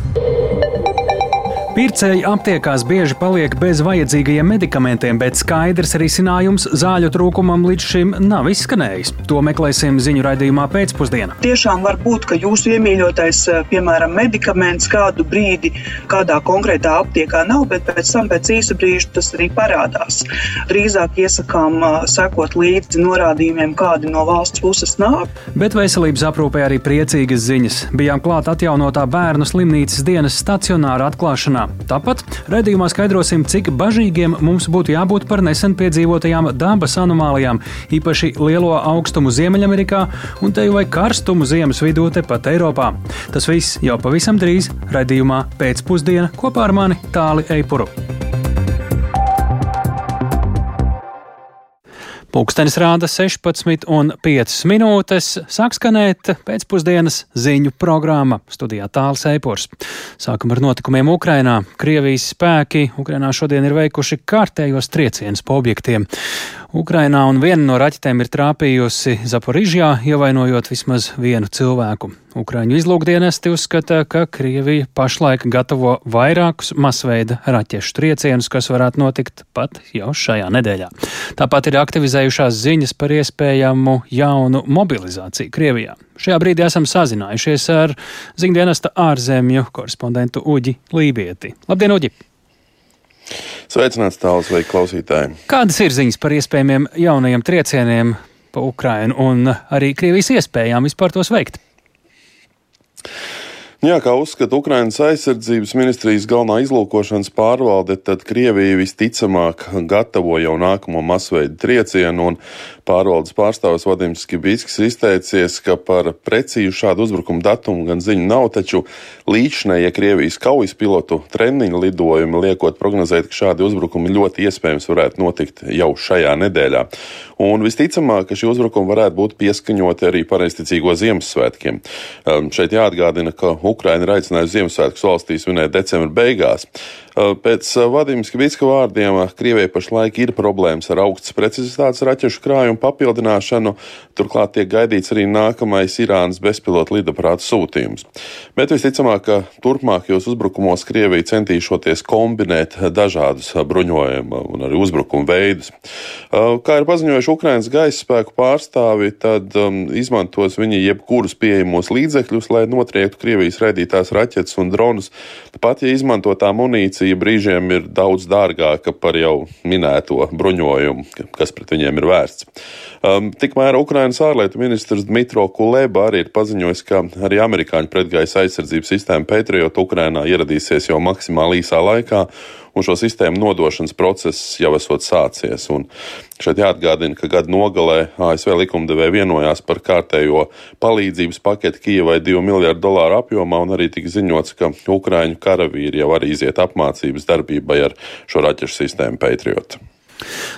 Thank you. Pircēji aptiekās bieži paliek bez vajadzīgajiem medikamentiem, bet skaidrs risinājums zāļu trūkumam līdz šim nav izskanējis. To meklēsim ziņu raidījumā pēcpusdienā. Tiešām var būt, ka jūsu iemīļotais, eh, piemēram, medikaments kādu brīdi kādā konkrētā aptiekā nav, bet pēc tam pēc īsa brīža tas arī parādās. Drīzāk iesakām eh, sekot līdzi norādījumiem, kādi no valsts puses nāk. Bet veselības aprūpē arī priecīgas ziņas. Bijām klāt atjaunotā bērnu slimnīcas dienas stacionāra atklāšanā. Tāpat redzējumā skaidrosim, cik bažīgiem mums būtu jābūt par nesen piedzīvotajām dabas anomālijām, īpaši lielo augstumu Ziemeļamerikā un te vai karstumu ziemas vidū tepat Eiropā. Tas viss jau pavisam drīz redzējumā pēcpusdienā kopā ar mani Tāli Eipuru. Pūkstens rāda 16,5 minūtes. Sāk skanēt pēcpusdienas ziņu programma studijā Tāls Eipors. Sākam ar notikumiem Ukrainā. Krievijas spēki Ukrainā šodien ir veikuši kārtējos triecienus pa objektiem. Ukrainā un viena no raķetēm ir trāpījusi Zaporižjā, ievainojot vismaz vienu cilvēku. Ukraiņu izlūkdienesti uzskata, ka Krievija pašlaik gatavo vairākus masveida raķešu triecienus, kas varētu notikt pat jau šajā nedēļā. Tāpat ir aktivizējušās ziņas par iespējamu jaunu mobilizāciju Krievijā. Šajā brīdī esam sazinājušies ar ziņdienesta ārzemju korespondentu Uģi Lībieti. Labdien, Uģi! Sveicināts tālāk, vai klausītāji. Kādas ir ziņas par iespējamiem jaunajiem triecieniem pa Ukrainu un arī Krievijas iespējām vispār tos veikt? Jā, kā uzskata Ukrainas aizsardzības ministrijas galvenā izlūkošanas pārvalde, tad Krievija visticamāk gatavo jau nākamo masveidu triecienu, un pārvaldes pārstāvis Vadims Skibīskis izteicies, ka par precīzu šādu uzbrukumu datumu gan ziņu nav, taču līdšanai Krievijas kaujas pilotu treniņu lidojumi liekot prognozēt, ka šādi uzbrukumi ļoti iespējams varētu notikt jau šajā nedēļā. Un visticamāk, ka šie uzbrukumi varētu būt pieskaņoti arī pareizticīgo Ziemassvētkiem. Um, šeit jāatgādina, ka Ukraina ir aicinājusi Ziemassvētkus valstīs svinēt decembra beigās. Pēc Vadims Kvitska vārdiem, Krievijai pašlaik ir problēmas ar augstas precizitātes raķešu krājumu papildināšanu, turklāt tiek gaidīts arī nākamais Irānas bezpilotu lidaprāta sūtījums. Bet visticamāk, ka turpmākajos uzbrukumos Krievija centīšoties kombinēt dažādus bruņojumu un arī uzbrukumu veidus. Kā ir paziņojuši Ukrainas gaisa spēku pārstāvi, tad um, izmantos viņi jebkurus pieejamos līdzekļus, lai notriektu Krievijas raidītās raķetes un dronus, pat ja izmantotā munīcija Krievija brīžiem ir daudz dārgāka par jau minēto bruņojumu, kas pret viņiem ir vērsts. Um, tikmēr Ukrainas ārlietu ministrs Dmitro Kuleba arī ir paziņojis, ka arī amerikāņu pretgaisa aizsardzības sistēma Patriot Ukrainā ieradīsies jau maksimāli īsā laikā un šo sistēmu nodošanas process jau esot sācies. Un šeit jāatgādina, ka gada nogalē ASV likumdevēja vienojās par kārtējo palīdzības paketi Kijavai 2 miljardu dolāru apjomā, un arī tika ziņots, ka Ukraiņu karavīri jau arī iziet apmācības darbībai ar šo raķešu sistēmu Patriot.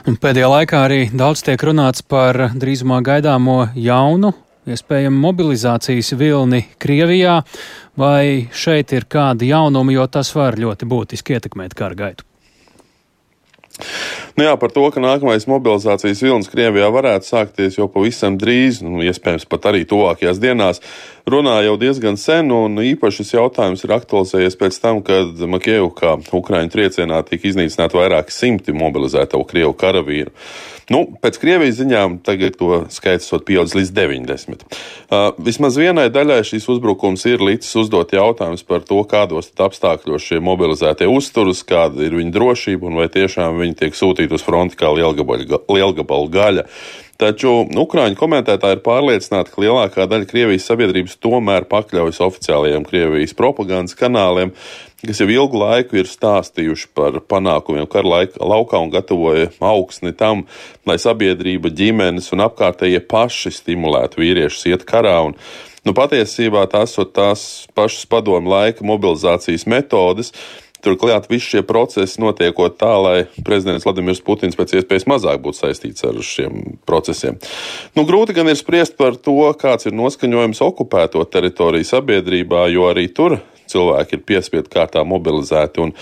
Un pēdējā laikā arī daudz tiek runāts par drīzumā gaidāmo jaunu iespējamu mobilizācijas vilni Krievijā, vai šeit ir kādi jaunumi, jo tas var ļoti būtiski ietekmēt kara gaitu? Nu jā, par to, ka nākamais mobilizācijas vilnis Krievijā varētu sākties jau pavisam drīz, nu, iespējams pat arī tuvākajās dienās, runā jau diezgan sen, un īpaši šis jautājums ir aktualizējies pēc tam, kad Makievkā Ukraiņu triecienā tika iznīcināti vairāki simti mobilizēto Krievu karavīru. Nu, pēc Krievijas ziņām tagad to skaits ir pieaudzis līdz 90. Uh, vismaz vienai daļai šīs uzbrukums ir līdz uzdot jautājums par to, kādos apstākļos šie mobilizētie uzturas, kāda ir viņu drošība un vai tiešām viņi tiek sūtīti uz fronti kā lielgabalu gaļa. Taču Ukrāņu komentētāji ir pārliecināti, ka lielākā daļa Krievijas sabiedrības tomēr pakļaujas oficiālajiem Krievijas propagandas kanāliem, kas jau ilgu laiku ir stāstījuši par panākumiem kara laika, laukā un gatavoja augsni tam, lai sabiedrība, ģimenes un apkārtējie paši stimulētu vīriešus iet karā. Un, nu, patiesībā tās ir tās pašas padomu laika mobilizācijas metodes Turklāt visi šie procesi notiekot tā, lai prezidents Vladimirs Putins pēc iespējas mazāk būtu saistīts ar šiem procesiem. Nu, grūti gan ir spriest par to, kāds ir noskaņojums okupēto teritoriju sabiedrībā, jo arī tur cilvēki ir piespiedu kārtā mobilizēti. Un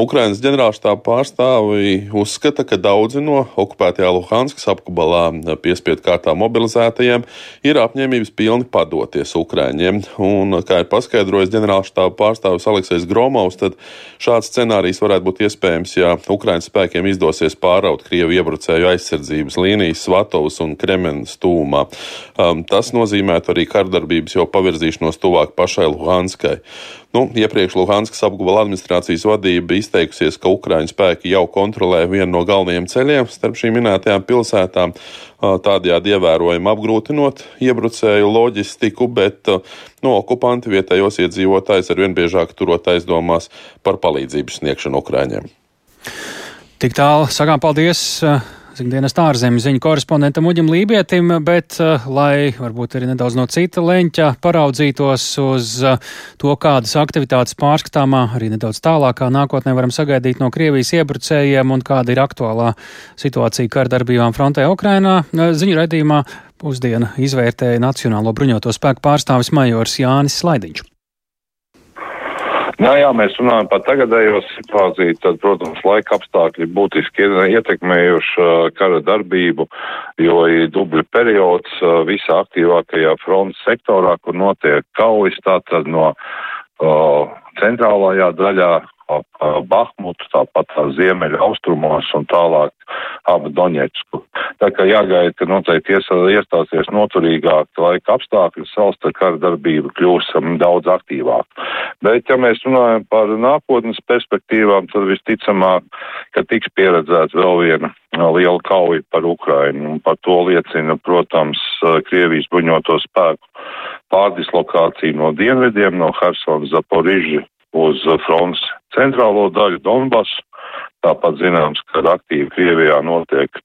Ukrainas ģenerālštāba pārstāvi uzskata, ka daudzi no okupētajā Luhanskas apgabalā piespiedu kārtā mobilizētajiem ir apņēmības pilni padoties Ukraiņiem. Un, kā ir paskaidrojis ģenerālštāba pārstāvis Aleksis Gromovs, tad šāds scenārijs varētu būt iespējams, ja Ukraiņas spēkiem izdosies pāraut Krievu iebrucēju aizsardzības līnijas Svatovas un Kremenas tūmā. Um, tas nozīmētu arī kardarbības jau pavirzīšanos tuvāk pašai Luhanskai. Nu, iepriekš Luhanskas apgabala administrācijas vadība izteikusies, ka Ukraiņu spēki jau kontrolē vienu no galvenajiem ceļiem starp šīm minētajām pilsētām, tādējādi ievērojami apgrūtinot iebrucēju loģistiku, bet no okupanti vietējos iedzīvotājs arvien biežāk turot aizdomās par palīdzības sniegšanu Ukraiņiem. Tik tālu sakām paldies dienas ārzemju ziņu korespondentam Uģim Lībietim, bet, eh, lai varbūt arī nedaudz no cita leņķa paraudzītos uz eh, to, kādas aktivitātes pārskatāmā arī nedaudz tālākā nākotnē varam sagaidīt no Krievijas iebrucējiem un kāda ir aktuālā situācija kardarbībām frontē Ukrainā. Eh, ziņu raidījumā pusdiena izvērtēja Nacionālo bruņoto spēku pārstāvis majors Jānis Slaidiņš. Jā, jā, mēs runājam par tagadējo situāciju, tad, protams, laika apstākļi būtiski ietekmējuši kara darbību, jo ir dubļu periods visā aktīvākajā frontes sektorā, kur notiek kaujas, tātad no uh, centrālajā daļā ap Bahmutu, tāpat tā ziemeļa austrumos un tālāk ap Doņetsku. Tā kā jāgaida, ka noteikti iestāsies noturīgāk laika apstākļi, salsta kara darbība kļūs daudz aktīvāk. Bet, ja mēs runājam par nākotnes perspektīvām, tad visticamāk, ka tiks pieredzēta vēl viena liela kauja par Ukrainu. Un par to liecina, protams, Krievijas bruņoto spēku pārdislokācija no dienvidiem, no Hersona Zaporiža uz fronts centrālo daļu Donbasu. Tāpat zināms, ka aktīvi Krievijā notiek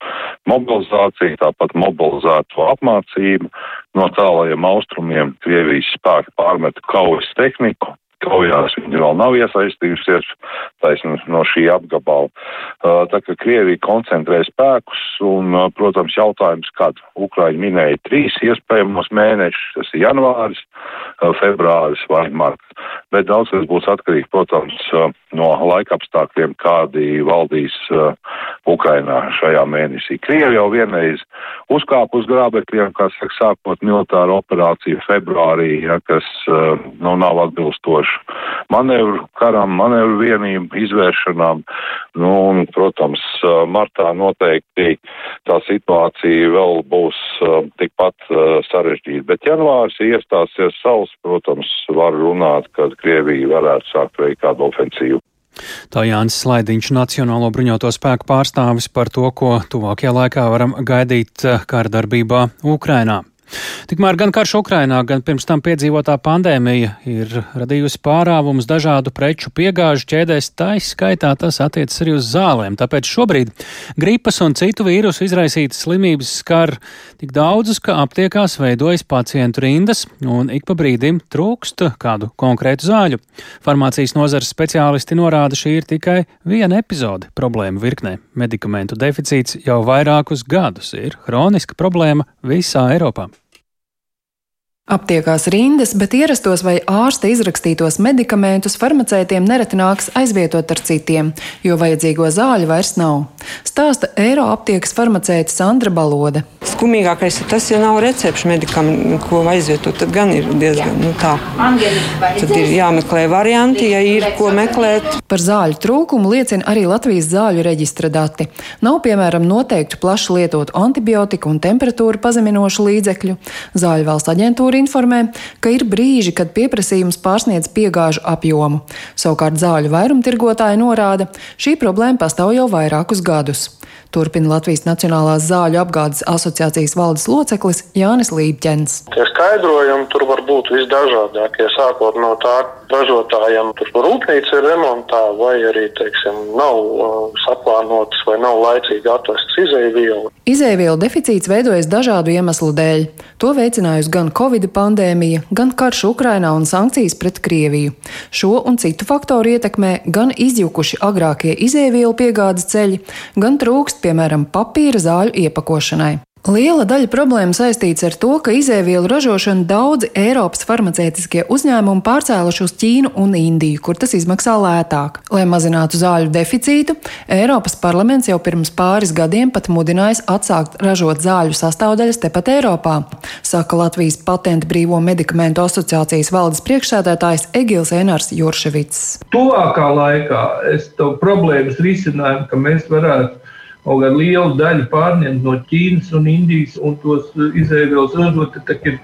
mobilizācija, tāpat mobilizēto apmācību. No tālajiem austrumiem Krievijas spēki pārmet kaujas tehniku, kaujās viņi vēl nav iesaistījusies taisn no šī apgabala. Tā kā Krievija koncentrē spēkus un, protams, jautājums, kad Ukraiņi minēja trīs iespējamos mēnešus, tas ir janvāris, februāris vai marts. Bet daudz kas būs atkarīgs, protams, no laika apstākļiem, kādi valdīs Ukrainā šajā mēnesī. Krievi jau vienreiz uzkāpa uz grābekļiem, kā saka, sākot militāru operāciju februārī, ja, kas nu, nav atbilstoši manevru karam, manevru vienību izvēršanām. Nu, un, protams, martā noteikti tā situācija vēl būs tikpat sarežģīta. Bet janvārs iestāsies savs, protams, var runāt, kad Krievija varētu sākt veikt kādu ofensīvu. Tā Jānis Slaidiņš, Nacionālo bruņoto spēku pārstāvis par to, ko tuvākajā laikā varam gaidīt kārdarbībā Ukrainā. Tikmēr gan karš Ukrainā, gan pirms tam piedzīvotā pandēmija ir radījusi pārāvumus dažādu preču piegāžu ķēdēs, tā izskaitā tas attiecas arī uz zālēm. Tāpēc šobrīd gripas un citu vīrusu izraisītas slimības skar tik daudzus, ka aptiekās veidojas pacientu rindas un ik pa brīdim trūkst kādu konkrētu zāļu. Farmācijas nozares speciālisti norāda, šī ir tikai viena epizode problēma virknē. Medikamentu deficīts jau vairākus gadus ir hroniska problēma visā Eiropā. Aptiekās rindas, bet ierastos vai ārsta izrakstītos medikamentus farmaceitiem nereti nāks aizvietot ar citiem, jo vajadzīgo zāļu vairs nav. Stāsta Eiro aptiekas farmaceite Sandra Balode. Skumīgākais ir tas, ja nav recepšu medikamentu, ko aizvietot, tad gan ir diezgan nu, tā. Tad ir jāmeklē varianti, ja ir ko meklēt. Par zāļu trūkumu liecina arī Latvijas zāļu reģistra dati. Nav, piemēram, noteiktu plaši lietotu antibiotiku un temperatūru pazeminošu līdzekļu. Zāļu valsts aģentūra aģentūra informē, ka ir brīži, kad pieprasījums pārsniedz piegāžu apjomu. Savukārt zāļu vairumtirgotāji norāda, šī problēma pastāv jau vairākus gadus. Turpina Latvijas Nacionālās zāļu apgādes asociācijas valdes loceklis Jānis Lībķens. Tie skaidrojumi tur var būt visdažādākie, sākot no tā, ka ražotājiem tur rūpnīca ir remontā, vai arī, teiksim, nav uh, saplānotas vai nav laicīgi atvestas izēvielu. Izēvielu deficīts veidojas dažādu iemeslu dēļ. To veicinājusi gan Covid pandēmija, gan karš Ukrainā un sankcijas pret Krieviju. Šo un citu faktoru ietekmē gan izjukuši agrākie izēvielu piegādes ceļi, gan trūkst, piemēram, papīra zāļu iepakošanai. Liela daļa problēmu saistīts ar to, ka izēvielu ražošanu daudzi Eiropas farmaceitiskie uzņēmumi pārcēluši uz Ķīnu un Indiju, kur tas izmaksā lētāk. Lai mazinātu zāļu deficītu, Eiropas parlaments jau pirms pāris gadiem pat mudinājis atsākt ražot zāļu sastāvdaļas tepat Eiropā, saka Latvijas patentu brīvo medikamentu asociācijas valdes priekšsēdētājs Egils Enārs Jurševits. Tuvākā laikā es to problēmas risinājumu, ka mēs varētu kaut kādu lielu daļu pārņemt no Ķīnas un Indijas un tos uh, izēvielas ražot, tad ir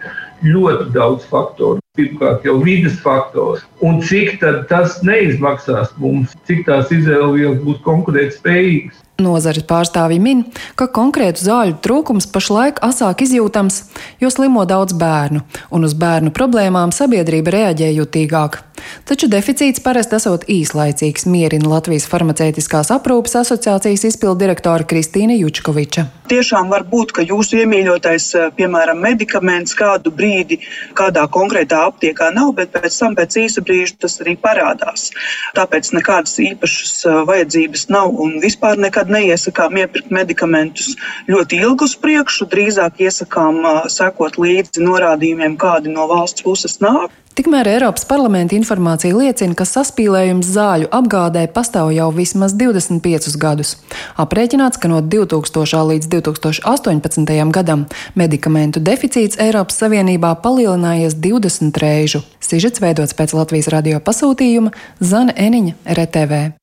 ļoti daudz faktoru. Pirmkārt, jau vidas faktors. Un cik tas neizmaksās mums, cik tās izēvielas būs konkurētspējīgas. Nozares pārstāvji min, ka konkrētu zāļu trūkums pašlaik asāk izjūtams, jo slimo daudz bērnu, un uz bērnu problēmām sabiedrība reaģē jutīgāk. Taču deficīts parasti esot īslaicīgs, mierina Latvijas farmaceitiskās aprūpes asociācijas izpildirektora Kristīna Jučkoviča. Tiešām var būt, ka jūsu iemīļotais, eh, piemēram, medikaments kādu brīdi kādā konkrētā aptiekā nav, bet pēc tam pēc īsa brīža tas arī parādās. Tāpēc nekādas īpašas eh, vajadzības nav un vispār nekad neiesakām iepirkt medikamentus ļoti ilgu uz priekšu, drīzāk iesakām sekot līdzi norādījumiem, kādi no valsts puses nāk. Tikmēr Eiropas parlamenta informācija liecina, ka saspīlējums zāļu apgādē pastāv jau vismaz 25 gadus. Aprēķināts, ka no 2000. līdz 2018. gadam medikamentu deficīts Eiropas Savienībā palielinājies 20 reižu. Sižets veidots pēc Latvijas radio pasūtījuma Zana Eniņa RTV.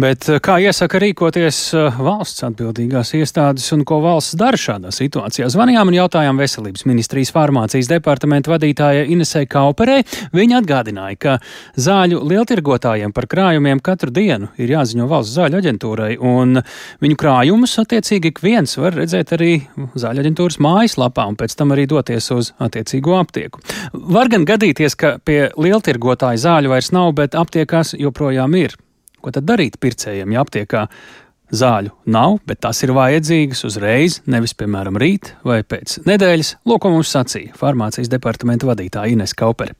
Bet eh, kā iesaka rīkoties eh, valsts atbildīgās iestādes un ko valsts dara šādā situācijā? Zvanījām un jautājām veselības ministrijas farmācijas departamenta vadītājai Inesai Kauperei. Viņa atgādināja, ka zāļu lieltirgotājiem par krājumiem katru dienu ir jāziņo valsts zāļu aģentūrai, un viņu krājumus attiecīgi ik viens var redzēt arī zāļu aģentūras mājaslapā un pēc tam arī doties uz attiecīgo aptieku. Var gan gadīties, ka pie lieltirgotāja zāļu vairs nav, bet aptiekās joprojām ir. Ko tad darīt pircējiem, ja aptiekā zāļu nav, bet tās ir vajadzīgas uzreiz, nevis, piemēram, rīt vai pēc nedēļas? Lūk, ko mums sacīja farmācijas departamenta vadītāja Ines Kaupere.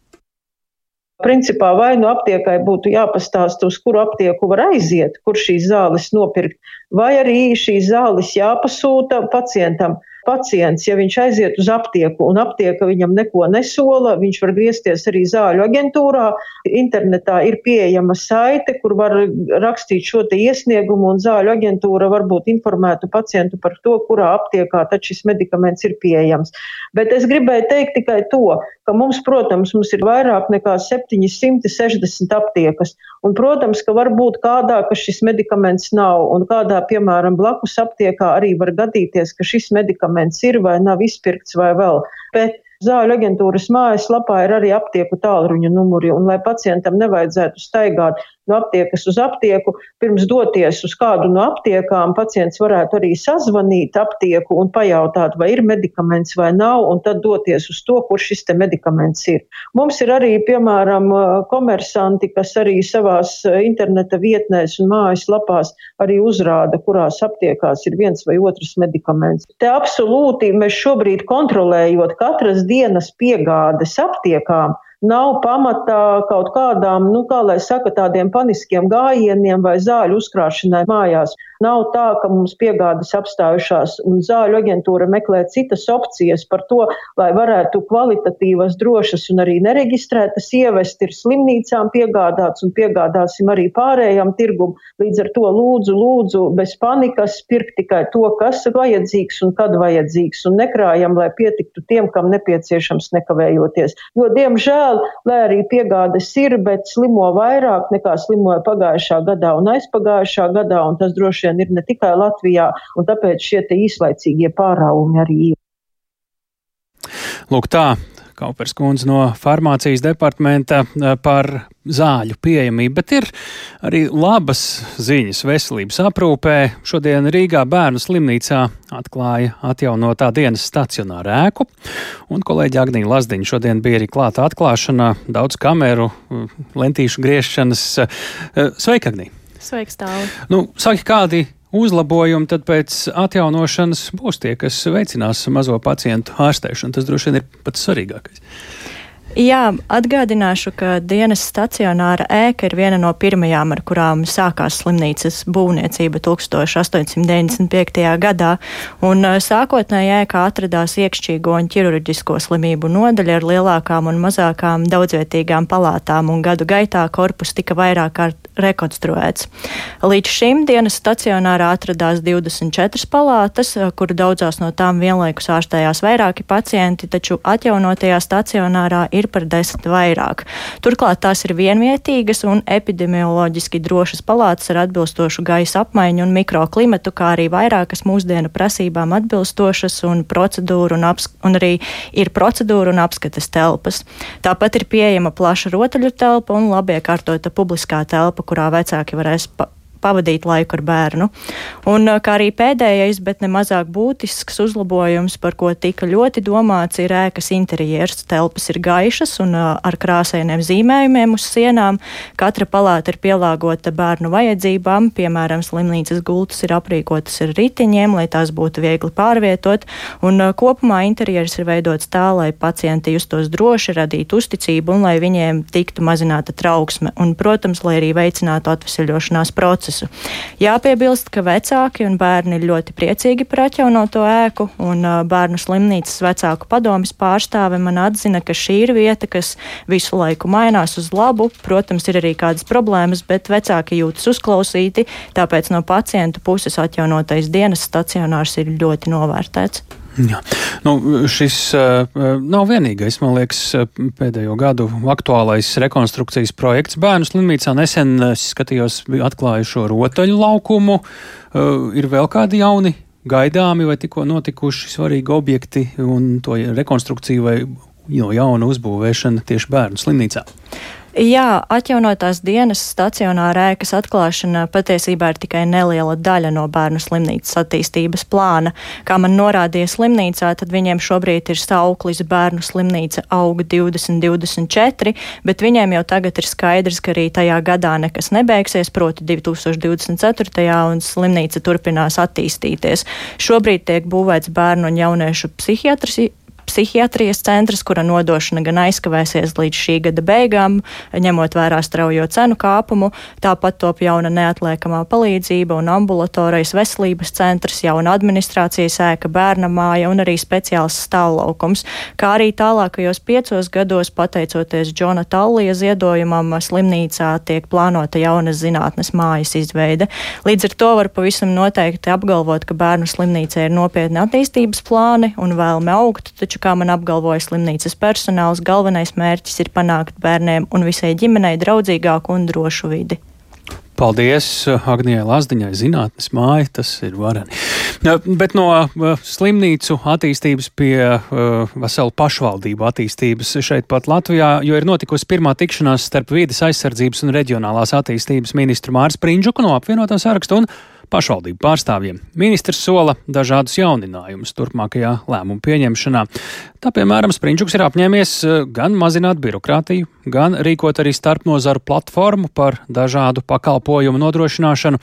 Principā vai nu aptiekai būtu jāpastāsta, uz kuru aptieku var aiziet, kur šīs zāles nopirkt, vai arī šīs zāles jāpasūta pacientam pacients, ja viņš aiziet uz aptieku un aptieka viņam neko nesola, viņš var griezties arī zāļu aģentūrā. Internetā ir pieejama saite, kur var rakstīt šo iesniegumu, un zāļu aģentūra varbūt informētu pacientu par to, kurā aptiekā šis medikaments ir pieejams. Bet es gribēju teikt tikai to, ka mums, protams, mums ir vairāk nekā 760 aptiekas, un, protams, ka var būt kādā, ka šis medikaments nav, un kādā, piemēram, blakus aptiekā arī var gadīties, ka šis medikaments medikaments ir vai nav izpirkts vai vēl. Bet Zāļu aģentūras mājaslapā ir arī aptieku tālruņa numuri, un lai pacientam nevajadzētu staigāt no aptiekas uz aptieku. Pirms doties uz kādu no aptiekām, pacients varētu arī sazvanīt aptieku un pajautāt, vai ir medikaments vai nav, un tad doties uz to, kur šis medikaments ir. Mums ir arī, piemēram, komersanti, kas arī savās interneta vietnēs un mājaslapās arī uzrāda, kurās aptiekās ir viens vai otrs medikaments. Te absolūti mēs šobrīd kontrolējot katras dienas piegādes aptiekām, nav pamatā kaut kādām, nu, kā lai saka, tādiem paniskiem gājieniem vai zāļu uzkrāšanai mājās. Nav tā, ka mums piegādes apstājušās un zāļu aģentūra meklē citas opcijas par to, lai varētu kvalitatīvas, drošas un arī nereģistrētas ievest ir slimnīcām piegādāts un piegādāsim arī pārējām tirgum. Līdz ar to lūdzu, lūdzu, bez panikas pirkt tikai to, kas vajadzīgs un kad vajadzīgs un nekrājam, lai pietiktu tiem, kam nepieciešams nekavējoties. Jo, diemžēl, žēl, lai arī piegādes ir, bet slimo vairāk nekā slimoja pagājušā gadā un aizpagājušā gadā, un tas droši vien ir ne tikai Latvijā, un tāpēc šie īslaicīgie pārāvumi arī ir. Lūk, tā Kaupers kundze no farmācijas departamenta eh, par zāļu pieejamību, bet ir arī labas ziņas veselības aprūpē. Šodien Rīgā bērnu slimnīcā atklāja atjaunotā dienas stacionāru ēku, un kolēģi Agnija Lazdiņa šodien bija arī klāta atklāšana, daudz kameru, lentīšu griešanas. Eh, sveika, Agnija! Sveiks, tālu! Nu, saki, kādi uzlabojumi, tad pēc atjaunošanas būs tie, kas veicinās mazo pacientu ārstēšanu. Tas droši vien ir pats svarīgākais. Jā, atgādināšu, ka dienas stacionāra ēka ir viena no pirmajām, ar kurām sākās slimnīcas būvniecība 1895. gadā, un sākotnēji ēkā atradās iekšķīgo un ķirurģisko slimību nodaļa ar lielākām un mazākām daudzvietīgām palātām, un gadu gaitā korpus tika vairāk kārt rekonstruēts. Līdz šim dienas stacionārā atradās 24 palātas, kur daudzās no tām vienlaikus ārstējās vairāki pacienti, taču atjaunotajā stacionārā ir ir par desmit vairāk. Turklāt tās ir vienvietīgas un epidemioloģiski drošas palātas ar atbilstošu gaisa apmaiņu un mikroklimatu, kā arī vairākas mūsdienu prasībām atbilstošas un un, un arī ir procedūra un apskates telpas. Tāpat ir pieejama plaša rotaļu telpa un labi iekārtota publiskā telpa, kurā vecāki varēs pavadīt laiku ar bērnu. Un kā arī pēdējais, bet nemazāk būtisks uzlabojums, par ko tika ļoti domāts, ir ēkas interjers. Telpas ir gaišas un ar krāsainiem zīmējumiem uz sienām. Katra palāta ir pielāgota bērnu vajadzībām, piemēram, slimnīcas gultas ir aprīkotas ar ritiņiem, lai tās būtu viegli pārvietot, un kopumā interjers ir veidots tā, lai pacienti justos droši, radītu uzticību un lai viņiem tiktu mazināta trauksme, un, protams, lai arī veicinātu atvesaļošanās procesu procesu. Jāpiebilst, ka vecāki un bērni ir ļoti priecīgi par atjaunoto ēku, un bērnu slimnīcas vecāku padomis pārstāve man atzina, ka šī ir vieta, kas visu laiku mainās uz labu. Protams, ir arī kādas problēmas, bet vecāki jūtas uzklausīti, tāpēc no pacientu puses atjaunotais dienas stacionārs ir ļoti novērtēts. Jā. Nu, šis uh, nav vienīgais, man liekas, pēdējo gadu aktuālais rekonstrukcijas projekts. Bērnu slimnīcā nesen skatījos, atklāju šo rotaļu laukumu. Uh, ir vēl kādi jauni gaidāmi vai tikko notikuši svarīgi objekti un to rekonstrukciju vai no jauna uzbūvēšana tieši bērnu slimnīcā? Jā, atjaunotās dienas stacionāra ēkas atklāšana patiesībā ir tikai neliela daļa no bērnu slimnīcas attīstības plāna. Kā man norādīja slimnīcā, tad viņiem šobrīd ir sauklis bērnu slimnīca auga 2024, bet viņiem jau tagad ir skaidrs, ka arī tajā gadā nekas nebeigsies, proti 2024. un slimnīca turpinās attīstīties. Šobrīd tiek būvēts bērnu un jauniešu psihiatri psihiatrijas centrs, kura nodošana gan aizkavēsies līdz šī gada beigām, ņemot vērā straujo cenu kāpumu. Tāpat top jauna neatliekamā palīdzība un ambulatorais veselības centrs, jauna administrācijas ēka, bērna māja un arī speciāls stāvlaukums, kā arī tālākajos piecos gados, pateicoties Džona Tallija ziedojumam, slimnīcā tiek plānota jaunas zinātnes mājas izveide. Līdz ar to var pavisam noteikti apgalvot, ka bērnu slimnīcā ir nopietni attīstības plāni un vēlme augt, taču kā man apgalvoja slimnīcas personāls, galvenais mērķis ir panākt bērniem un visai ģimenei draudzīgāku un drošu vidi. Paldies Agnijai Lazdiņai, zinātnes māja, tas ir varani. Bet no slimnīcu attīstības pie uh, veselu pašvaldību attīstības šeit pat Latvijā, jo ir notikusi pirmā tikšanās starp vīdes aizsardzības un reģionālās attīstības ministru Māris Prindžuku no apvienotā saraksta un pašvaldību pārstāvjiem. Ministrs sola dažādus jauninājumus turpmākajā lēmumu pieņemšanā. Tā, piemēram, Sprinčuks ir apņēmies eh, gan mazināt birokrātiju, gan rīkot arī starpnozaru platformu par dažādu pakalpojumu nodrošināšanu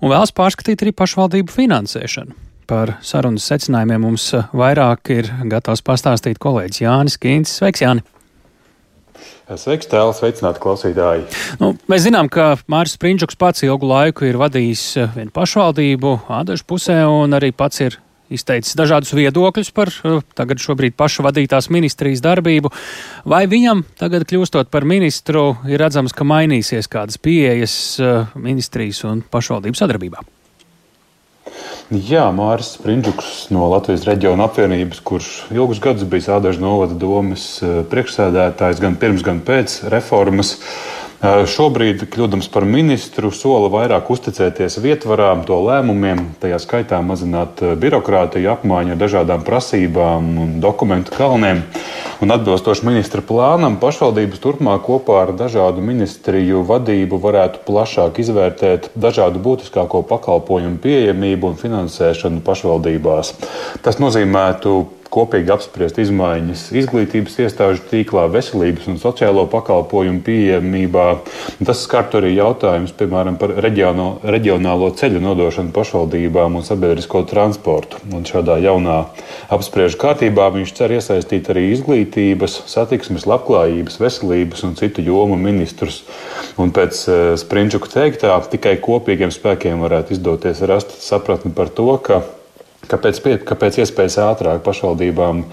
un vēlas pārskatīt arī pašvaldību finansēšanu. Par sarunas secinājumiem mums vairāk ir gatavs pastāstīt kolēģis Jānis Kīns. Sveiks, Jāni! Sveiks, tēls, sveicināti klausītāji. Nu, mēs zinām, ka Mārcis Prindžuks pats ilgu laiku ir vadījis eh, vienu pašvaldību Ādažu pusē un arī pats ir izteicis dažādus viedokļus par eh, tagad šobrīd paša vadītās ministrijas darbību. Vai viņam tagad kļūstot par ministru ir redzams, ka mainīsies kādas pieejas eh, ministrijas un pašvaldības sadarbībā? Jā, Mārcis Sprindžuks no Latvijas reģiona apvienības, kurš ilgus gadus bija Sādažu novada domas eh, priekšsēdētājs gan pirms, gan pēc reformas. Šobrīd, kļūdams par ministru, sola vairāk uzticēties vietvarām, to lēmumiem, tajā skaitā mazināt birokrātiju, apmaiņu ar dažādām prasībām un dokumentu kalniem. Un atbilstoši ministra plānam, pašvaldības turpmāk kopā ar dažādu ministriju vadību varētu plašāk izvērtēt dažādu būtiskāko pakalpojumu pieejamību un finansēšanu pašvaldībās. Tas nozīmētu kopīgi apspriest izmaiņas izglītības iestāžu tīklā, veselības un sociālo pakalpojumu pieejamībā. Tas skartu arī jautājums, piemēram, par reģiono, reģionālo ceļu nodošanu pašvaldībām un sabiedrisko transportu. Un šādā jaunā apspriežu kārtībā viņš cer iesaistīt arī izglītības, satiksmes, labklājības, veselības un citu jomu ministrus. Un pēc uh, Sprinčuka teiktā, tikai kopīgiem spēkiem varētu izdoties rast sapratni par to, ka Kāpēc, kāpēc iespējas ātrāk pašvaldībām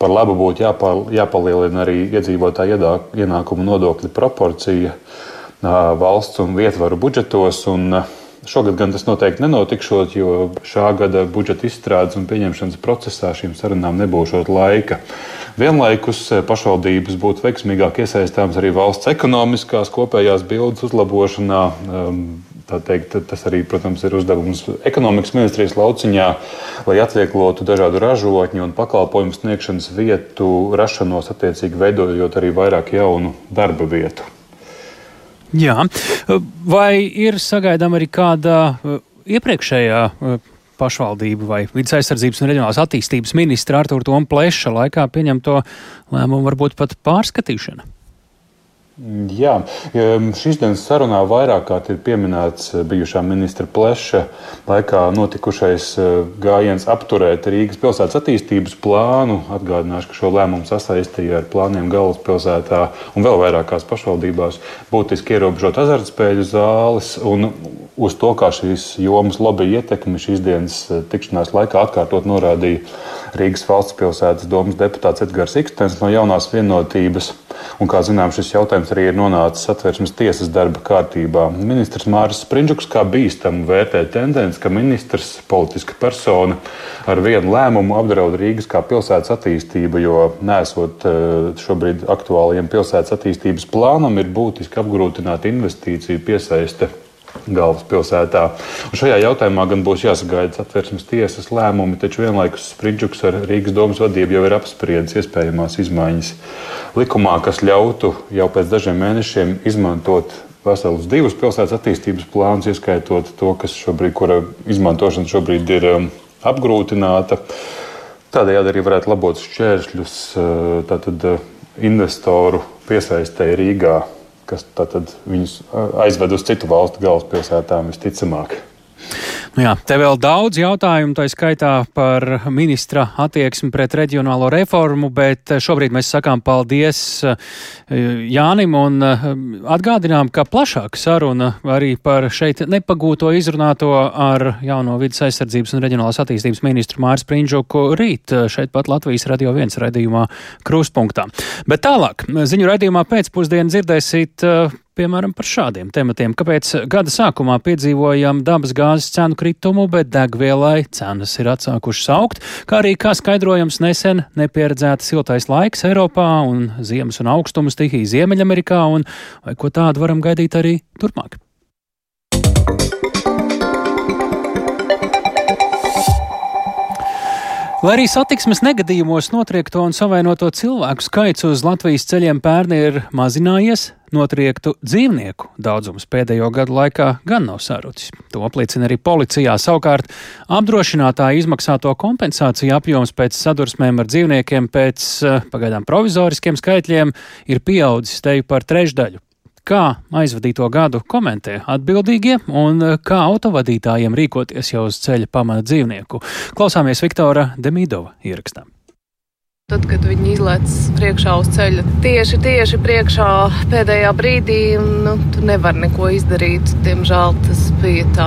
par labu būtu jāpal, jāpalielina arī iedzīvotāju ienākumu nodokļu proporcija valsts un vietvaru budžetos? Un, Šogad gan tas noteikti nenotikšot, jo šā gada budžeta izstrādes un pieņemšanas procesā šīm sarunām nebūšot laika. Vienlaikus pašvaldības būtu veiksmīgāk iesaistāmas arī valsts ekonomiskās kopējās bildes uzlabošanā, Teikt, tas arī, protams, ir uzdevums ekonomikas ministrijas lauciņā, lai atvieglotu dažādu ražotņu un pakalpojumu sniegšanas vietu rašanos, attiecīgi veidojot arī vairāk jaunu darba vietu. Jā, vai ir sagaidām arī kāda uh, iepriekšējā uh, pašvaldību vai vidas aizsardzības un reģionālās attīstības ministra Artur Tomu Pleša laikā pieņemto lēmumu varbūt pat pārskatīšana? Jā, šīs dienas sarunā vairāk kārt ir pieminēts eh, bijušā ministra Pleša laikā notikušais eh, gājiens apturēt Rīgas pilsētas attīstības plānu. Atgādināšu, ka šo lēmumu sasaistīja ar plāniem galvaspilsētā un vēl vairākās pašvaldībās būtiski ierobežot azartspēļu zāles. Uz to, kā šīs jomas lobby ietekmi šīs dienas eh, tikšanās laikā atkārtot norādīja Rīgas valsts pilsētas domas deputāts Edgars Ikstens no jaunās vienotības. Un, kā zinām, šis jautājums arī ir nonācis satversmes tiesas darba kārtībā. Ministrs Māris Sprindžuks kā bīstamu vērtē tendenci, ka ministrs, politiska persona, ar vienu lēmumu apdraud Rīgas kā pilsētas attīstību, jo nesot eh, šobrīd aktuālajiem pilsētas attīstības plānam, ir būtiski apgrūtināt investīciju piesaiste galvaspilsētā. Un šajā jautājumā gan būs jāsagaida satversmes tiesas lēmumi, taču vienlaikus Sprindžuks ar Rīgas domas vadību jau ir apspriedis iespējamās izmaiņas likumā, kas ļautu jau pēc dažiem mēnešiem izmantot veselus divus pilsētas attīstības plānus, ieskaitot to, kas šobrīd, kura izmantošana šobrīd ir um, apgrūtināta. Tādējādi arī varētu labot šķēršļus uh, tātad, uh, investoru piesaistēji Rīgā kas viņus aizved uz citu valstu galvaspilsētām visticamāk. Nu jā, te vēl daudz jautājumu, tā skaitā par ministra attieksmi pret reģionālo reformu, bet šobrīd mēs sakām paldies eh, Jānim un eh, atgādinām, ka plašāka saruna arī par šeit nepagūto izrunāto ar jauno vidas aizsardzības un reģionālās attīstības ministru Māris Prindžuku rīt eh, šeit pat Latvijas radio viens raidījumā Kruspunktā. Bet tālāk, ziņu raidījumā pēcpusdienu dzirdēsiet piemēram, par šādiem tematiem. Kāpēc gada sākumā piedzīvojam dabas gāzes cenu kritumu, bet degvielai cenas ir atsākušas augt, kā arī kā skaidrojams nesen nepieredzēta siltais laiks Eiropā un ziemas un augstuma stihija Ziemeļamerikā, un vai ko tādu varam gaidīt arī turpmāk. Lai arī satiksmes negadījumos notriekto un savainoto cilvēku skaits uz Latvijas ceļiem pērni ir mazinājies, notriektu dzīvnieku daudzums pēdējo gadu laikā gan nav sarucis. To apliecina arī policijā. Savukārt apdrošinātāja izmaksāto kompensāciju apjoms pēc sadursmēm ar dzīvniekiem pēc eh, pagaidām provizoriskiem skaitļiem ir pieaudzis teju par trešdaļu. Kā aizvadīto gadu komentē atbildīgie un kā autovadītājiem rīkoties jau uz ceļa pamana dzīvnieku? Klausāmies Viktora Demidova ierakstā. Tad, kad viņi izlaiž priekšā uz ceļa, tieši, tieši priekšā pēdējā brīdī, nu, tu nevari neko izdarīt. Diemžēl tas bija tā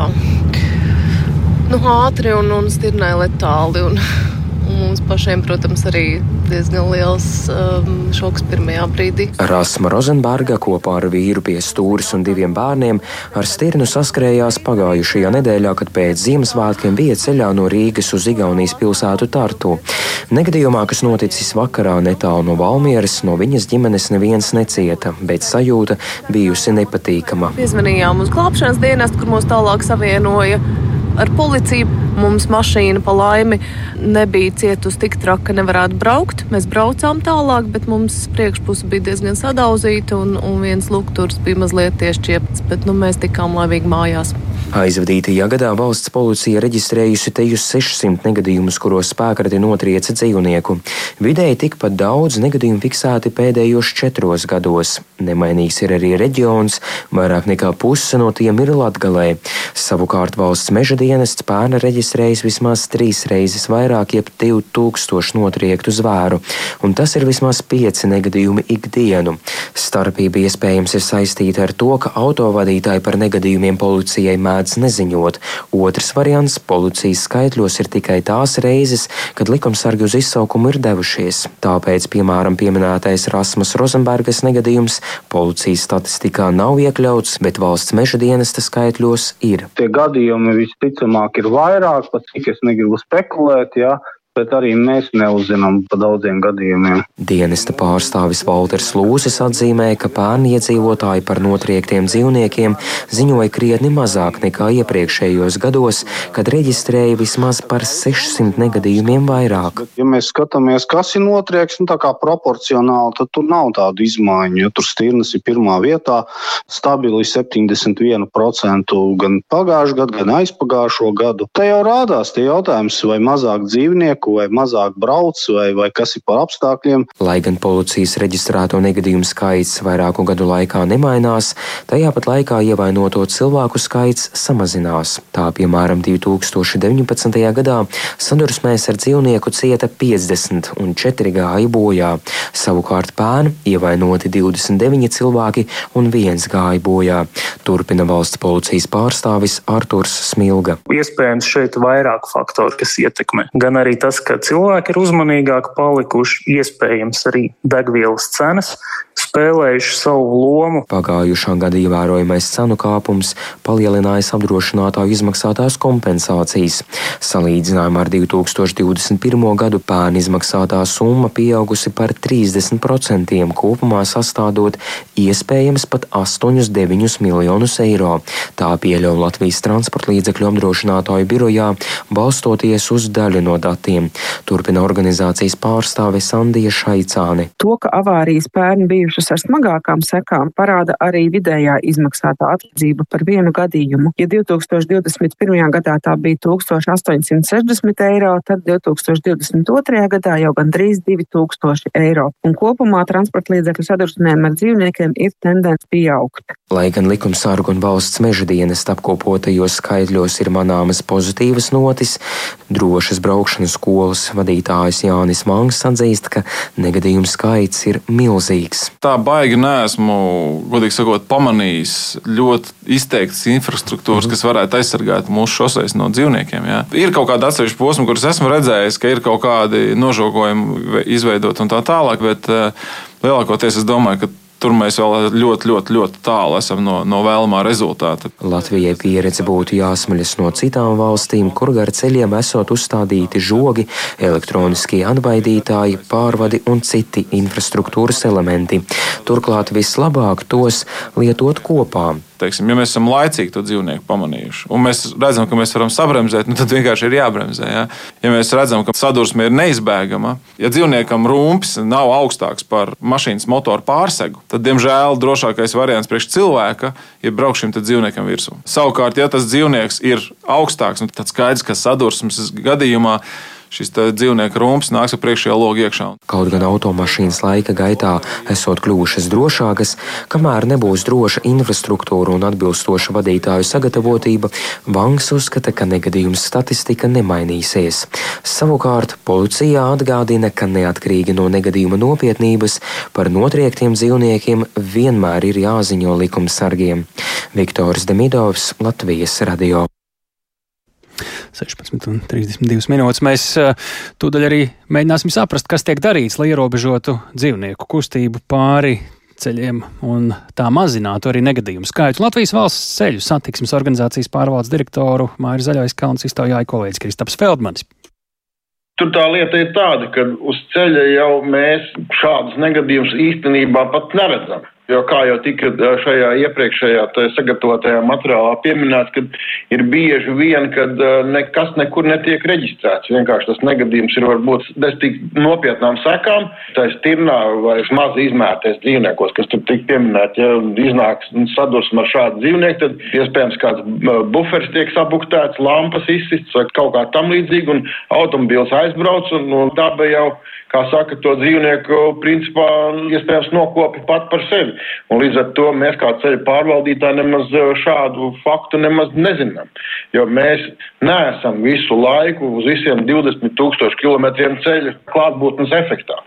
nu, ātri un, un stirnai letāli. Un, Mums pašiem, protams, arī diezgan liels um, šoks pirmajā brīdī. Rasma Rozenberga kopā ar vīru pie stūres un diviem bērniem ar stirnu saskrējās pagājušajā nedēļā, kad pēc Ziemassvētkiem bija ceļā no Rīgas uz Igaunijas pilsētu Tartu. Negadījumā, kas noticis vakarā netālu no Valmieras, no viņas ģimenes neviens necieta, bet sajūta bijusi nepatīkama. Piezvanījām uz glābšanas dienestu, kur mūs tālāk savienoja ar policiju. Mums mašīna pa laimi nebija cietusi tik traki, ka nevarētu braukt. Mēs braucām tālāk, bet mums priekšpuse bija diezgan sadauzīta un, un viens lukturs bija mazliet iešķiepts, bet nu, mēs tikām laimīgi mājās. Aizvadītajā gadā valsts policija reģistrējusi tejus 600 negadījumus, kuros spēkrati notrieca dzīvnieku. Vidēji tikpat daudz negadījumu fiksēti pēdējos četros gados. Nemainīgs ir arī reģions, vairāk nekā puse no tiem ir Latgalē. Savukārt valsts meža dienests pērna reģistrējis vismaz trīs reizes vairāk, jeb 2000 notriektu zvēru, un tas ir vismaz pieci negadījumi ikdienu. Starpība iespējams ir saistīta ar to, ka autovadītāji par negadījumiem policijai mēdz mēdz neziņot. Otrs variants - policijas skaitļos ir tikai tās reizes, kad likumsargi uz izsaukumu ir devušies. Tāpēc, piemēram, pieminētais Rasmus Rozenbergas negadījums policijas statistikā nav iekļauts, bet valsts meža dienesta skaitļos ir. Tie gadījumi visticamāk ir vairāk, pat cik es negribu spekulēt. Jā bet arī mēs neuzzinām par daudziem gadījumiem. Dienesta pārstāvis Walters Lūsis atzīmē, ka pērni iedzīvotāji par notriektiem dzīvniekiem ziņoja krietni mazāk nekā iepriekšējos gados, kad reģistrēja vismaz par 600 negadījumiem vairāk. Ja mēs skatāmies, kas ir notriekts, nu, tā kā proporcionāli, tad tur nav tādu izmaiņu. Ja tur stirnas ir pirmā vietā, stabili 71% gan pagājušā gada, gan aizpagājušo gadu. Te jau rādās tie jautājums, vai mazāk dzīvnieku lieku vai mazāk brauc, vai, vai kas ir par apstākļiem. Lai gan policijas reģistrēto negadījumu skaits vairāku gadu laikā nemainās, tajā pat laikā ievainoto cilvēku skaits samazinās. Tā piemēram 2019. gadā sadursmēs ar dzīvnieku cieta 50 un 4 gāja bojā. Savukārt pērn ievainoti 29 cilvēki un viens gāja bojā. Turpina valsts policijas pārstāvis Arturs Smilga. Iespējams, šeit ir vairāk faktoru, kas ietekmē. Gan arī tas, tas, ka cilvēki ir uzmanīgāki palikuši, iespējams arī degvielas cenas spēlējuši savu lomu. Pagājušā gada ievērojamais cenu kāpums palielinājis apdrošinātāju izmaksātās kompensācijas. Salīdzinājumā ar 2021. gadu pērn izmaksātā summa pieaugusi par 30%, kopumā sastādot iespējams pat 8,9 miljonus eiro. Tā pieļauj Latvijas transporta līdzekļu apdrošinātāju birojā, balstoties uz daļu no datiem. Turpina organizācijas pārstāve Sandija Šaicāne. To, ka avārijas pērn bijušas ar smagākām sekām, parāda arī vidējā izmaksātā atlīdzība par vienu gadījumu. Ja 2021. gadā tā bija 1860 eiro, tad 2022. gadā jau gandrīz 2000 eiro. Un kopumā transporta līdzekļu sadursmēm ar dzīvniekiem ir tendence pieaugt. Lai gan likumsārgu un valsts meža dienas apkopotajos skaitļos ir manāmas pozitīvas notis, drošas braukšanas skolas vadītājs Jānis Mangs atzīst, ka negadījumu skaits ir milzīgs. Tā baigi neesmu, godīgi sakot, pamanījis ļoti izteiktas infrastruktūras, kas varētu aizsargāt mūsu šoseis no dzīvniekiem. Jā. Ir kaut kāda atsevišķa posma, kuras esmu redzējis, ka ir kaut kādi nožogojumi izveidot un tā tālāk, bet eh, lielākoties es domāju, ka tur mēs vēl ļoti, ļoti, ļoti tālu esam no, no vēlamā rezultāta. Latvijai pieredze būtu jāsmaļas no citām valstīm, kur gar ceļiem esot uzstādīti žogi, elektroniskie atbaidītāji, pārvadi un citi infrastruktūras elementi. Turklāt vislabāk tos lietot kopā Teiksim, ja mēs esam laicīgi to dzīvnieku pamanījuši, un mēs redzam, ka mēs varam sabremzēt, nu tad vienkārši ir jābremzē. Ja, ja mēs redzam, ka sadursme ir neizbēgama, ja dzīvniekam rūpes nav augstāks par mašīnas motoru pārsegu, tad, diemžēl, drošākais variants priekš cilvēka ir braukt šim dzīvniekam virsū. Savukārt, ja tas dzīvnieks ir augstāks, nu, tad skaidrs, ka sadursmes gadījumā šis dzīvnieku rūms nāks ar priekšējā logu iekšā. Kaut gan automašīnas laika gaitā esot kļuvušas drošākas, kamēr nebūs droša infrastruktūra un atbilstoša vadītāju sagatavotība, Banks uzskata, ka negadījuma statistika nemainīsies. Savukārt policijā atgādina, ka neatkarīgi no negadījuma nopietnības par notriektiem dzīvniekiem vienmēr ir jāziņo likumsargiem. Viktors Demidovs, Latvijas radio. 16,32 minūtes. Mēs uh, tūdaļ arī mēģināsim saprast, kas tiek darīts, lai ierobežotu dzīvnieku kustību pāri ceļiem un tā mazinātu arī negadījumu skaitu. Latvijas valsts ceļu satiksmes organizācijas pārvaldes direktoru Māri Zaļais Kalns iztaujāja kolēģis Kristaps Feldmanis. Tur tā lieta ir tāda, ka uz ceļa jau mēs šādus negadījumus īstenībā pat neredzam. Jo kā jau tika šajā iepriekšējā sagatavotajā materiālā pieminēts, ka ir bieži vien, kad nekas nekur netiek reģistrēts. Vienkārši tas negadījums ir varbūt bez tik nopietnām sekām. Tā ir stirnā vai maz izmērties dzīvniekos, kas tur tik pieminēti. Ja iznāks sadursme ar šādu dzīvnieku, tad iespējams kāds buferis tiek sabuktēts, lampas izsists vai kaut kā tam līdzīgi, un automobīls aizbrauc, un daba jau kā saka, to dzīvnieku principā iespējams nokopi pat par sevi. Un līdz ar to mēs kā ceļu pārvaldītāji nemaz eh, šādu faktu nemaz nezinām. Jo mēs neesam visu laiku uz visiem 20 tūkstošu kilometriem ceļu klātbūtnes efektā.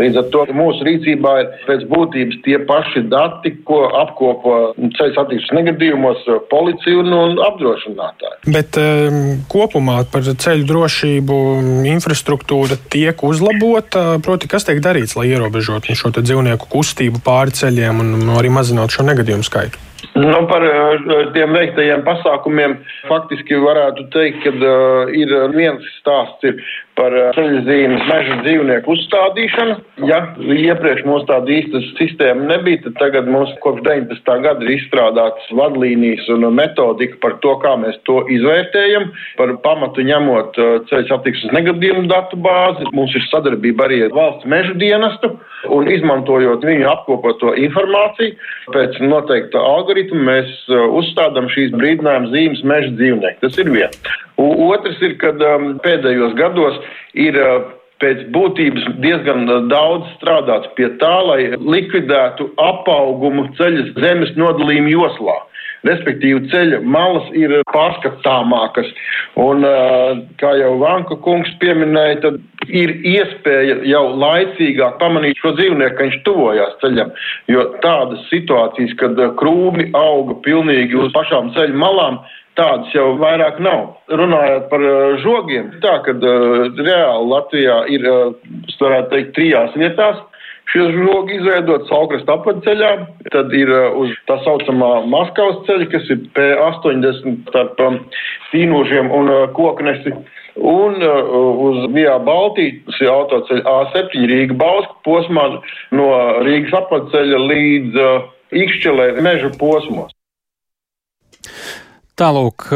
Līdz ar to mūsu rīcībā ir pēc būtības tie paši dati, ko apkopo ceļu satiksmes negadījumos policija un, un apdrošinātāji. Bet um, kopumā par ceļu drošību infrastruktūra tiek uzlabota sakot, proti, kas tiek darīts, lai ierobežotu šo dzīvnieku kustību pāri ceļiem un arī mazinātu šo negadījumu skaitu? Nu, par tiem veiktajiem pasākumiem faktiski varētu teikt, ka uh, ir viens stāsts ir par ceļzīmes meža dzīvnieku uzstādīšanu. Ja iepriekš mums tāda īsta sistēma nebija, tad tagad mums kopš 19. gada ir izstrādātas vadlīnijas un metodika par to, kā mēs to izvērtējam. Par pamatu ņemot ceļu satiksmes negadījumu datu bāzi, mums ir sadarbība arī ar valsts meža dienestu un izmantojot viņu apkopoto informāciju pēc noteikta algoritma, mēs uzstādām šīs brīdinājuma zīmes meža dzīvnieku. Tas ir viens. Otrs ir, kad um, pēdējos gados ir uh, pēc būtības diezgan uh, daudz strādāts pie tā, lai likvidētu apaugumu ceļa zemes nodalījumu joslā. Respektīvi, ceļa malas ir pārskatāmākas. Un, uh, kā jau Vanka kungs pieminēja, tad ir iespēja jau laicīgāk pamanīt šo dzīvnieku, ka viņš tuvojās ceļam. Jo tādas situācijas, kad krūmi auga pilnīgi uz pašām ceļa malām, tādas jau vairāk nav. Runājot par uh, žogiem, tā ka uh, reāli Latvijā ir, uh, varētu teikt, trijās vietās. Šie žogi izveidot Saukrasta apceļā, tad ir uh, uz tā saucamā Maskavas ceļa, kas ir P80 starp um, Tīnožiem un Koknesi. Un uz Vijā Baltijas, autoceļa A7 Rīga Bausku posmā no Rīgas apceļa līdz Ikšķelē meža posmos. Tālūk,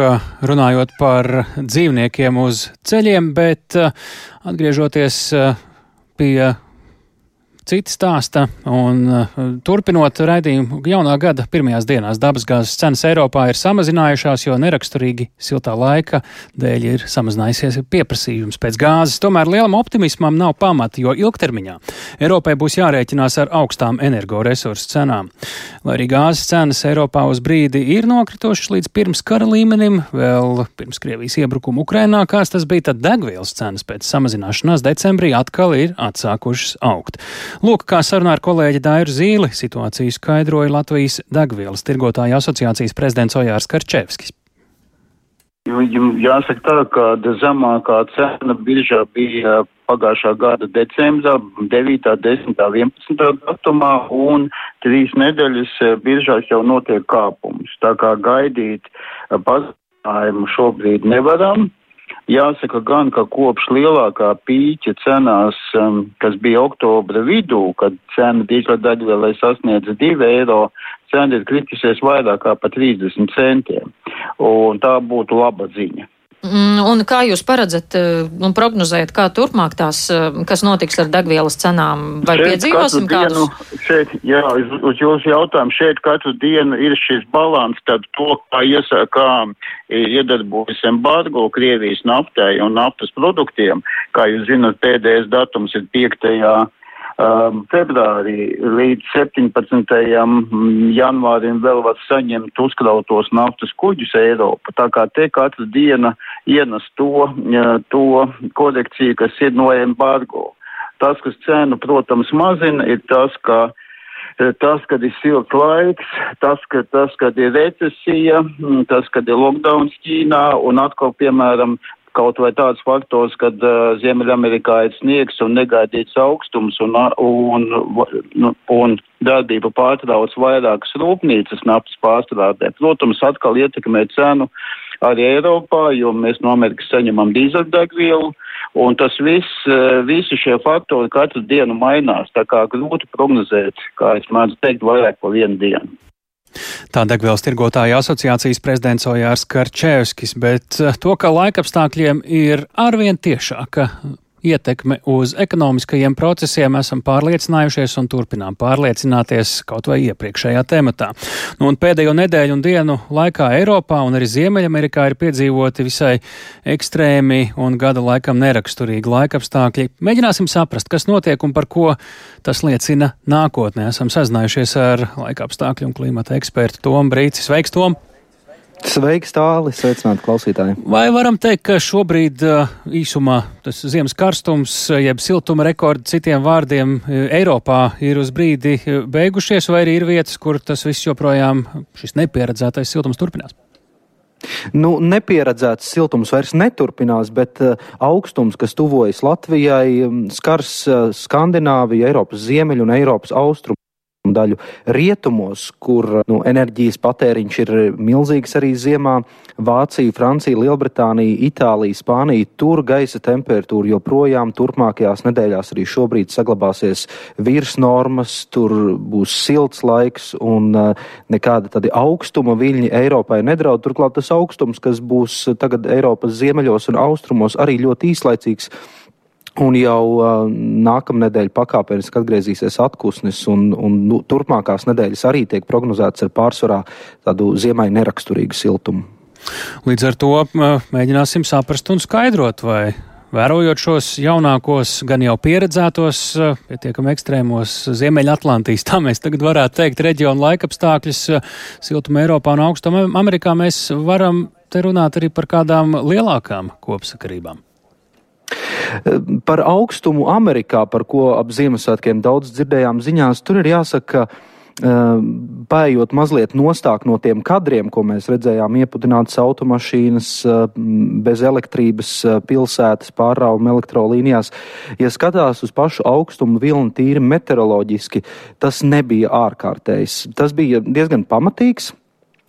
runājot par dzīvniekiem uz ceļiem, bet atgriežoties pie Citi stāsta, un uh, turpinot raidījumu, jaunā gada pirmajās dienās dabasgāzes cenas Eiropā ir samazinājušās, jo neraksturīgi siltā laika dēļ ir samazinājusies pieprasījums pēc gāzes. Tomēr lielam optimismam nav pamata, jo ilgtermiņā Eiropai būs jārēķinās ar augstām energoresursu cenām. Lai arī gāzes cenas Eiropā uz brīdi ir nokritušas līdz pirms kara līmenim, vēl pirms Krievijas iebrukuma Ukrainā, kāds tas bija, tad degvielas cenas pēc samazināšanās decembrī atkal ir atsākušas augt. Lūk, kā sarunā ar kolēģi Dairu Zīli situāciju skaidroja Latvijas degvielas tirgotāja asociācijas prezidents Ojārs Karčevskis. Jāsaka tā, ka zemākā cena biržā bija pagājušā gada decembrā, 9., 10., 11. datumā, un trīs nedēļas biržās jau notiek kāpums. Tā kā gaidīt pazinājumu šobrīd nevaram. Jāsaka gan, ka kopš lielākā pīķa cenās, um, kas bija oktobra vidū, kad cena dīzeļdegvielai sasniedza 2 eiro, cena ir kritusies vairāk kā pa 30 centiem. Un tā būtu laba ziņa. Mm, un kā jūs paredzat eh, un prognozējat, kā turpmāk tās, eh, kas notiks ar degvielas cenām? Vai šeit piedzīvosim kādus? Dienu, šeit, jā, uz, uz jūsu jautājumu, šeit katru dienu ir šis balans, tad to, kā iesaka, kā iedarbojas embargo Krievijas naftai un naftas produktiem. Kā jūs zinat, pēdējais datums ir 5 um, februārī līdz 17. janvārim vēl var saņemt uzkrautos naftas kuģus Eiropa. Tā kā te katru dienu ienes to, to korekciju, kas ir no embargo. Tas, kas cenu, protams, mazina, ir tas, ka tas, kad ir silts laiks, tas, ka, tas, kad ir recesija, tas, kad ir lockdown Ķīnā un atkal, piemēram, kaut vai tāds faktors, kad uh, Ziemeļamerikā ir sniegs un negaidīts augstums un, un, un, un darbība pārtrauc vairākas rūpnīcas naftas pārstrādē. Protams, atkal ietekmē cenu arī Eiropā, jo mēs no Amerikas saņemam dīzeļdegvielu Un tas viss, uh, visi šie faktori katru dienu mainās, tā kā grūti prognozēt, kā es mēdzu teikt, vairāk par vienu dienu. Tā degvielas tirgotāja asociācijas prezidents Ojārs Karčēvskis, bet to, ka laikapstākļiem ir arvien tiešāka ietekme uz ekonomiskajiem procesiem esam pārliecinājušies un turpinām pārliecināties kaut vai iepriekšējā tematā. Nu, un pēdējo nedēļu un dienu laikā Eiropā un arī Ziemeļamerikā ir piedzīvoti visai ekstrēmi un gada laikam neraksturīgi laikapstākļi. Mēģināsim saprast, kas notiek un par ko tas liecina nākotnē. Esam sazinājušies ar laikapstākļu un klimata ekspertu Tomu Brīci. Sveiks, Tom! Sveiks, tāli! Sveicināti klausītāji! Vai varam teikt, ka šobrīd īsumā tas ziemas karstums, jeb siltuma rekordi citiem vārdiem Eiropā ir uz brīdi beigušies, vai arī ir vietas, kur tas viss joprojām šis nepieredzētais siltums turpinās? Nu, nepieredzēts siltums vairs neturpinās, bet augstums, kas tuvojas Latvijai, skars Skandināviju, Eiropas ziemeļu un Eiropas austrumu daļu rietumos, kur nu, enerģijas patēriņš ir milzīgs arī ziemā. Vācija, Francija, Lielbritānija, Itālija, Spānija. Tur gaisa temperatūra joprojām turpmākajās nedēļās arī šobrīd saglabāsies virs normas, tur būs silts laiks un uh, nekāda tāda augstuma viļņi Eiropai nedraud. Turklāt tas augstums, kas būs tagad Eiropas ziemeļos un austrumos, arī ļoti īslaicīgs. Un jau uh, nākamnedēļ pakāpeniski atgriezīsies atpūsnis, un, un nu, turpmākās nedēļas arī tiek prognozētas ar pārsvarā tādu ziemai neraksturīgu siltumu. Līdz ar to mēģināsim saprast un skaidrot, vai vērojot šos jaunākos, gan jau pieredzētos, pietiekami ekstrēmos Ziemeļatlantijas, tā mēs tagad varētu teikt, reģionu laikapstākļus, siltuma Eiropā un augstuma Amerikā, mēs varam te runāt arī par kādām lielākām kopsakarībām. Par augstumu Amerikā, par ko ap Ziemassvētkiem daudz dzirdējām ziņās, tur ir jāsaka, ka Pājot mazliet nostāk no tiem kadriem, ko mēs redzējām, iepudinātas automašīnas, bez elektrības pilsētas pārrauma elektrolīnijās. Ja skatās uz pašu augstumu vilni tīri meteoroloģiski, tas nebija ārkārtējs. Tas bija diezgan pamatīgs.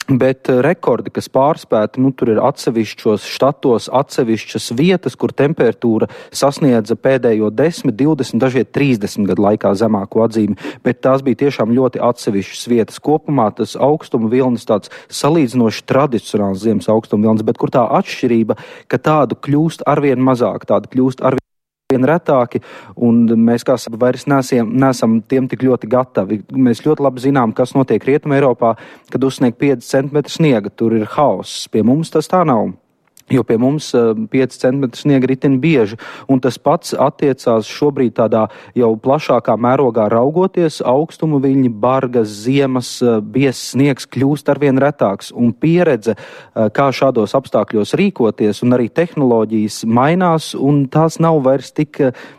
Bet eh, rekordi, kas pārspēti, nu, tur ir atsevišķos štatos, atsevišķas vietas, kur temperatūra sasniedza pēdējo 10, 20, dažiem 30 gadu laikā zemāko atzīmi. Bet tās bija tiešām ļoti atsevišķas vietas. Kopumā tas augstuma vilnis tāds salīdzinoši tradicionāls ziemas augstuma vilnis, bet kur tā atšķirība, ka tādu kļūst arvien mazāk, tādu kļūst arvien vien retāki, un mēs kā saka, vairs nesam, nesam tiem tik ļoti gatavi. Mēs ļoti labi zinām, kas notiek Rietumē Eiropā, kad uzsnieg 5 cm sniega. Tur ir hauss. Pie mums tas tā nav. Jo pie mums 5 eh, cm sniega ritina bieži, un tas pats attiecās šobrīd tādā jau plašākā mērogā raugoties. Augstuma viļņi, bargas, ziemas, eh, biezs sniegs kļūst arvien retāks, un pieredze, eh, kā šādos apstākļos rīkoties, un arī tehnoloģijas mainās, un tās nav vairs tik,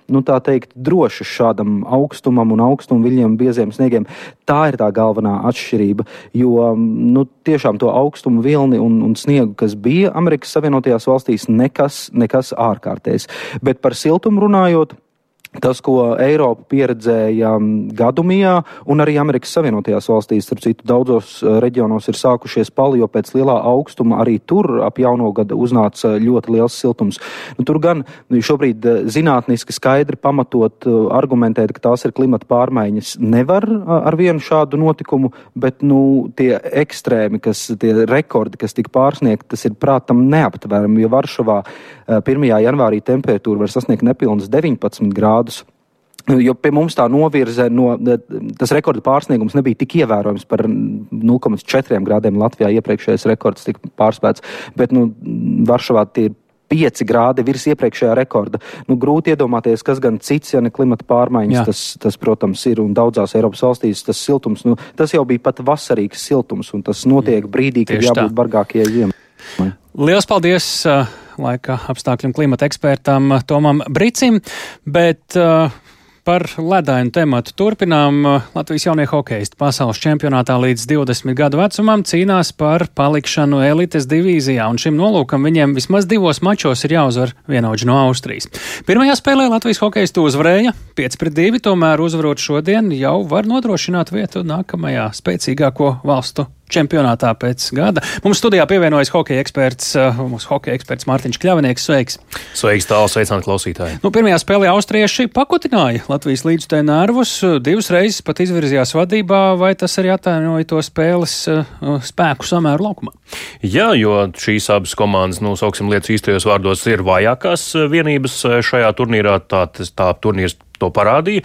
nu tā teikt, drošas šādam augstumam un augstuma viļņiem, bieziem sniegiem. Tā ir tā galvenā atšķirība, jo, nu, tiešām to augstumu vilni un, un sniegu, kas bija Amerikas Savienotās Savienotajās valstīs nekas, nekas ārkārtējs. Bet par siltumu runājot, Tas, ko Eiropa pieredzēja gadumijā, un arī Amerikas Savienotajās valstīs, starp citu, daudzos eh, reģionos ir sākušies pali, jo pēc lielā augstuma arī tur ap jauno gadu uznāca ļoti liels siltums. Nu, tur gan šobrīd eh, zinātniski skaidri pamatot eh, argumentēt, ka tās ir klimata pārmaiņas, nevar ar vienu šādu notikumu, bet nu, tie ekstrēmi, kas, tie rekordi, kas tika pārsniegti, tas ir prātam neaptverami, jo Varšavā 1. janvārī temperatūra var sasniegt nepilnas 19 grādus grādus. Jo pie mums tā novirze, no, tas rekorda pārsniegums nebija tik ievērojams par 0,4 grādiem Latvijā. Iepriekšējais rekords tika pārspēts, bet nu, Varšavā tie ir 5 grādi virs iepriekšējā rekorda. Nu, grūti iedomāties, kas gan cits, ja ne klimata pārmaiņas, Jā. tas, tas, protams, ir. Un daudzās Eiropas valstīs tas siltums, nu, tas jau bija pat vasarīgs siltums, un tas notiek brīdī, kad jābūt bargākajai ziemai. Lielas paldies! Laika apstākļu un klimata ekspertam Tomam Bricim, bet uh, Par ledainu tematu turpinām. Latvijas jaunie hokeisti pasaules čempionātā līdz 20 gadu vecumam cīnās par palikšanu elites divīzijā, un šim nolūkam viņiem vismaz divos mačos ir jāuzvar vienaudži no Austrijas. Pirmajā spēlē Latvijas hokeisti uzvarēja 5 pret 2, tomēr uzvarot šodien jau var nodrošināt vietu nākamajā spēcīgāko valstu čempionātā pēc gada. Mums studijā pievienojas hokeja eksperts, uh, mūsu hokeja eksperts Mārtiņš Kļavinieks. Sveiks! Sveiks, tālu sveicināti klausītāji! Nu, pirmajā spēlē austrieši pakutināja Latvijas līdzstēju nervus, divas reizes pat izvirzījās vadībā, vai tas arī atainoja to spēles uh, spēku samēru laukumā? Jā, jo šīs abas komandas, nu, sauksim lietas īstajos vārdos, ir vājākās vienības šajā turnīrā. Tā, tā turnīrs to parādīja,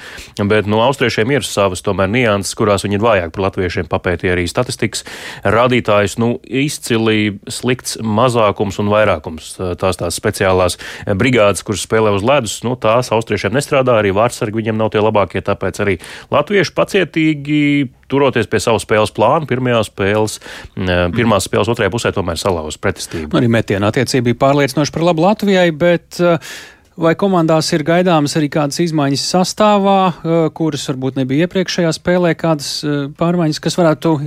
bet no austriešiem ir savas tomēr nianses, kurās viņi ir vājāk par latviešiem. Papētīja arī statistikas rādītājus. Nu, izcili slikts mazākums un vairākums. Tās tās speciālās brigādes, kuras spēlē uz ledus, nu, tās austriešiem nestrādā, arī vārdsargi viņiem nav tie labākie, tāpēc arī latvieši pacietīgi turoties pie savas spēles plāna, pirmajā spēles, pirmās spēles otrajā pusē tomēr salauz pretestību. Arī metiena attiecība bija pārliecinoša par labu Latvijai, bet uh, Vai komandās ir gaidāmas arī kādas izmaiņas sastāvā, eh, kuras varbūt nebija iepriekšējā spēlē, kādas eh, pārmaiņas, kas varētu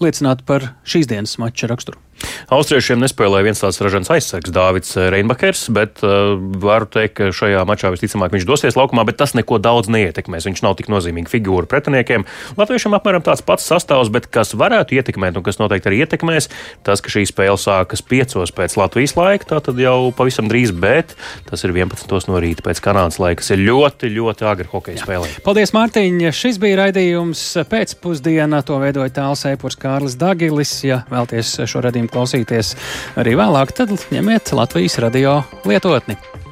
liecināt par šīs dienas mača raksturu? Austriešiem nespēlēja viens tāds ražants aizsargs, Dārvids Reinbakers, bet uh, varu teikt, ka šajā mačā visticamāk viņš dosies laukumā, bet tas neko daudz neietekmēs. Viņš nav tik nozīmīga figūra pretiniekiem. Latviešiem apmēram tāds pats sastāvs, bet kas varētu ietekmēt un kas noteikti arī ietekmēs, tas, ka šī spēle sākas piecos pēc Latvijas laika, tā tad jau pavisam drīz, bet tas ir 11. no rīta pēc Kanādas laika, kas ir ļoti, ļoti agri hokeja spēlē. Paldies, Mārtiņ! Šis bija raidījums pēcpusdienā. To veidoja tāls ēpurs Kārlis Dagilis. Ja vēlties šo radījumu klausīties arī vēlāk, tad ņemiet Latvijas radio lietotni.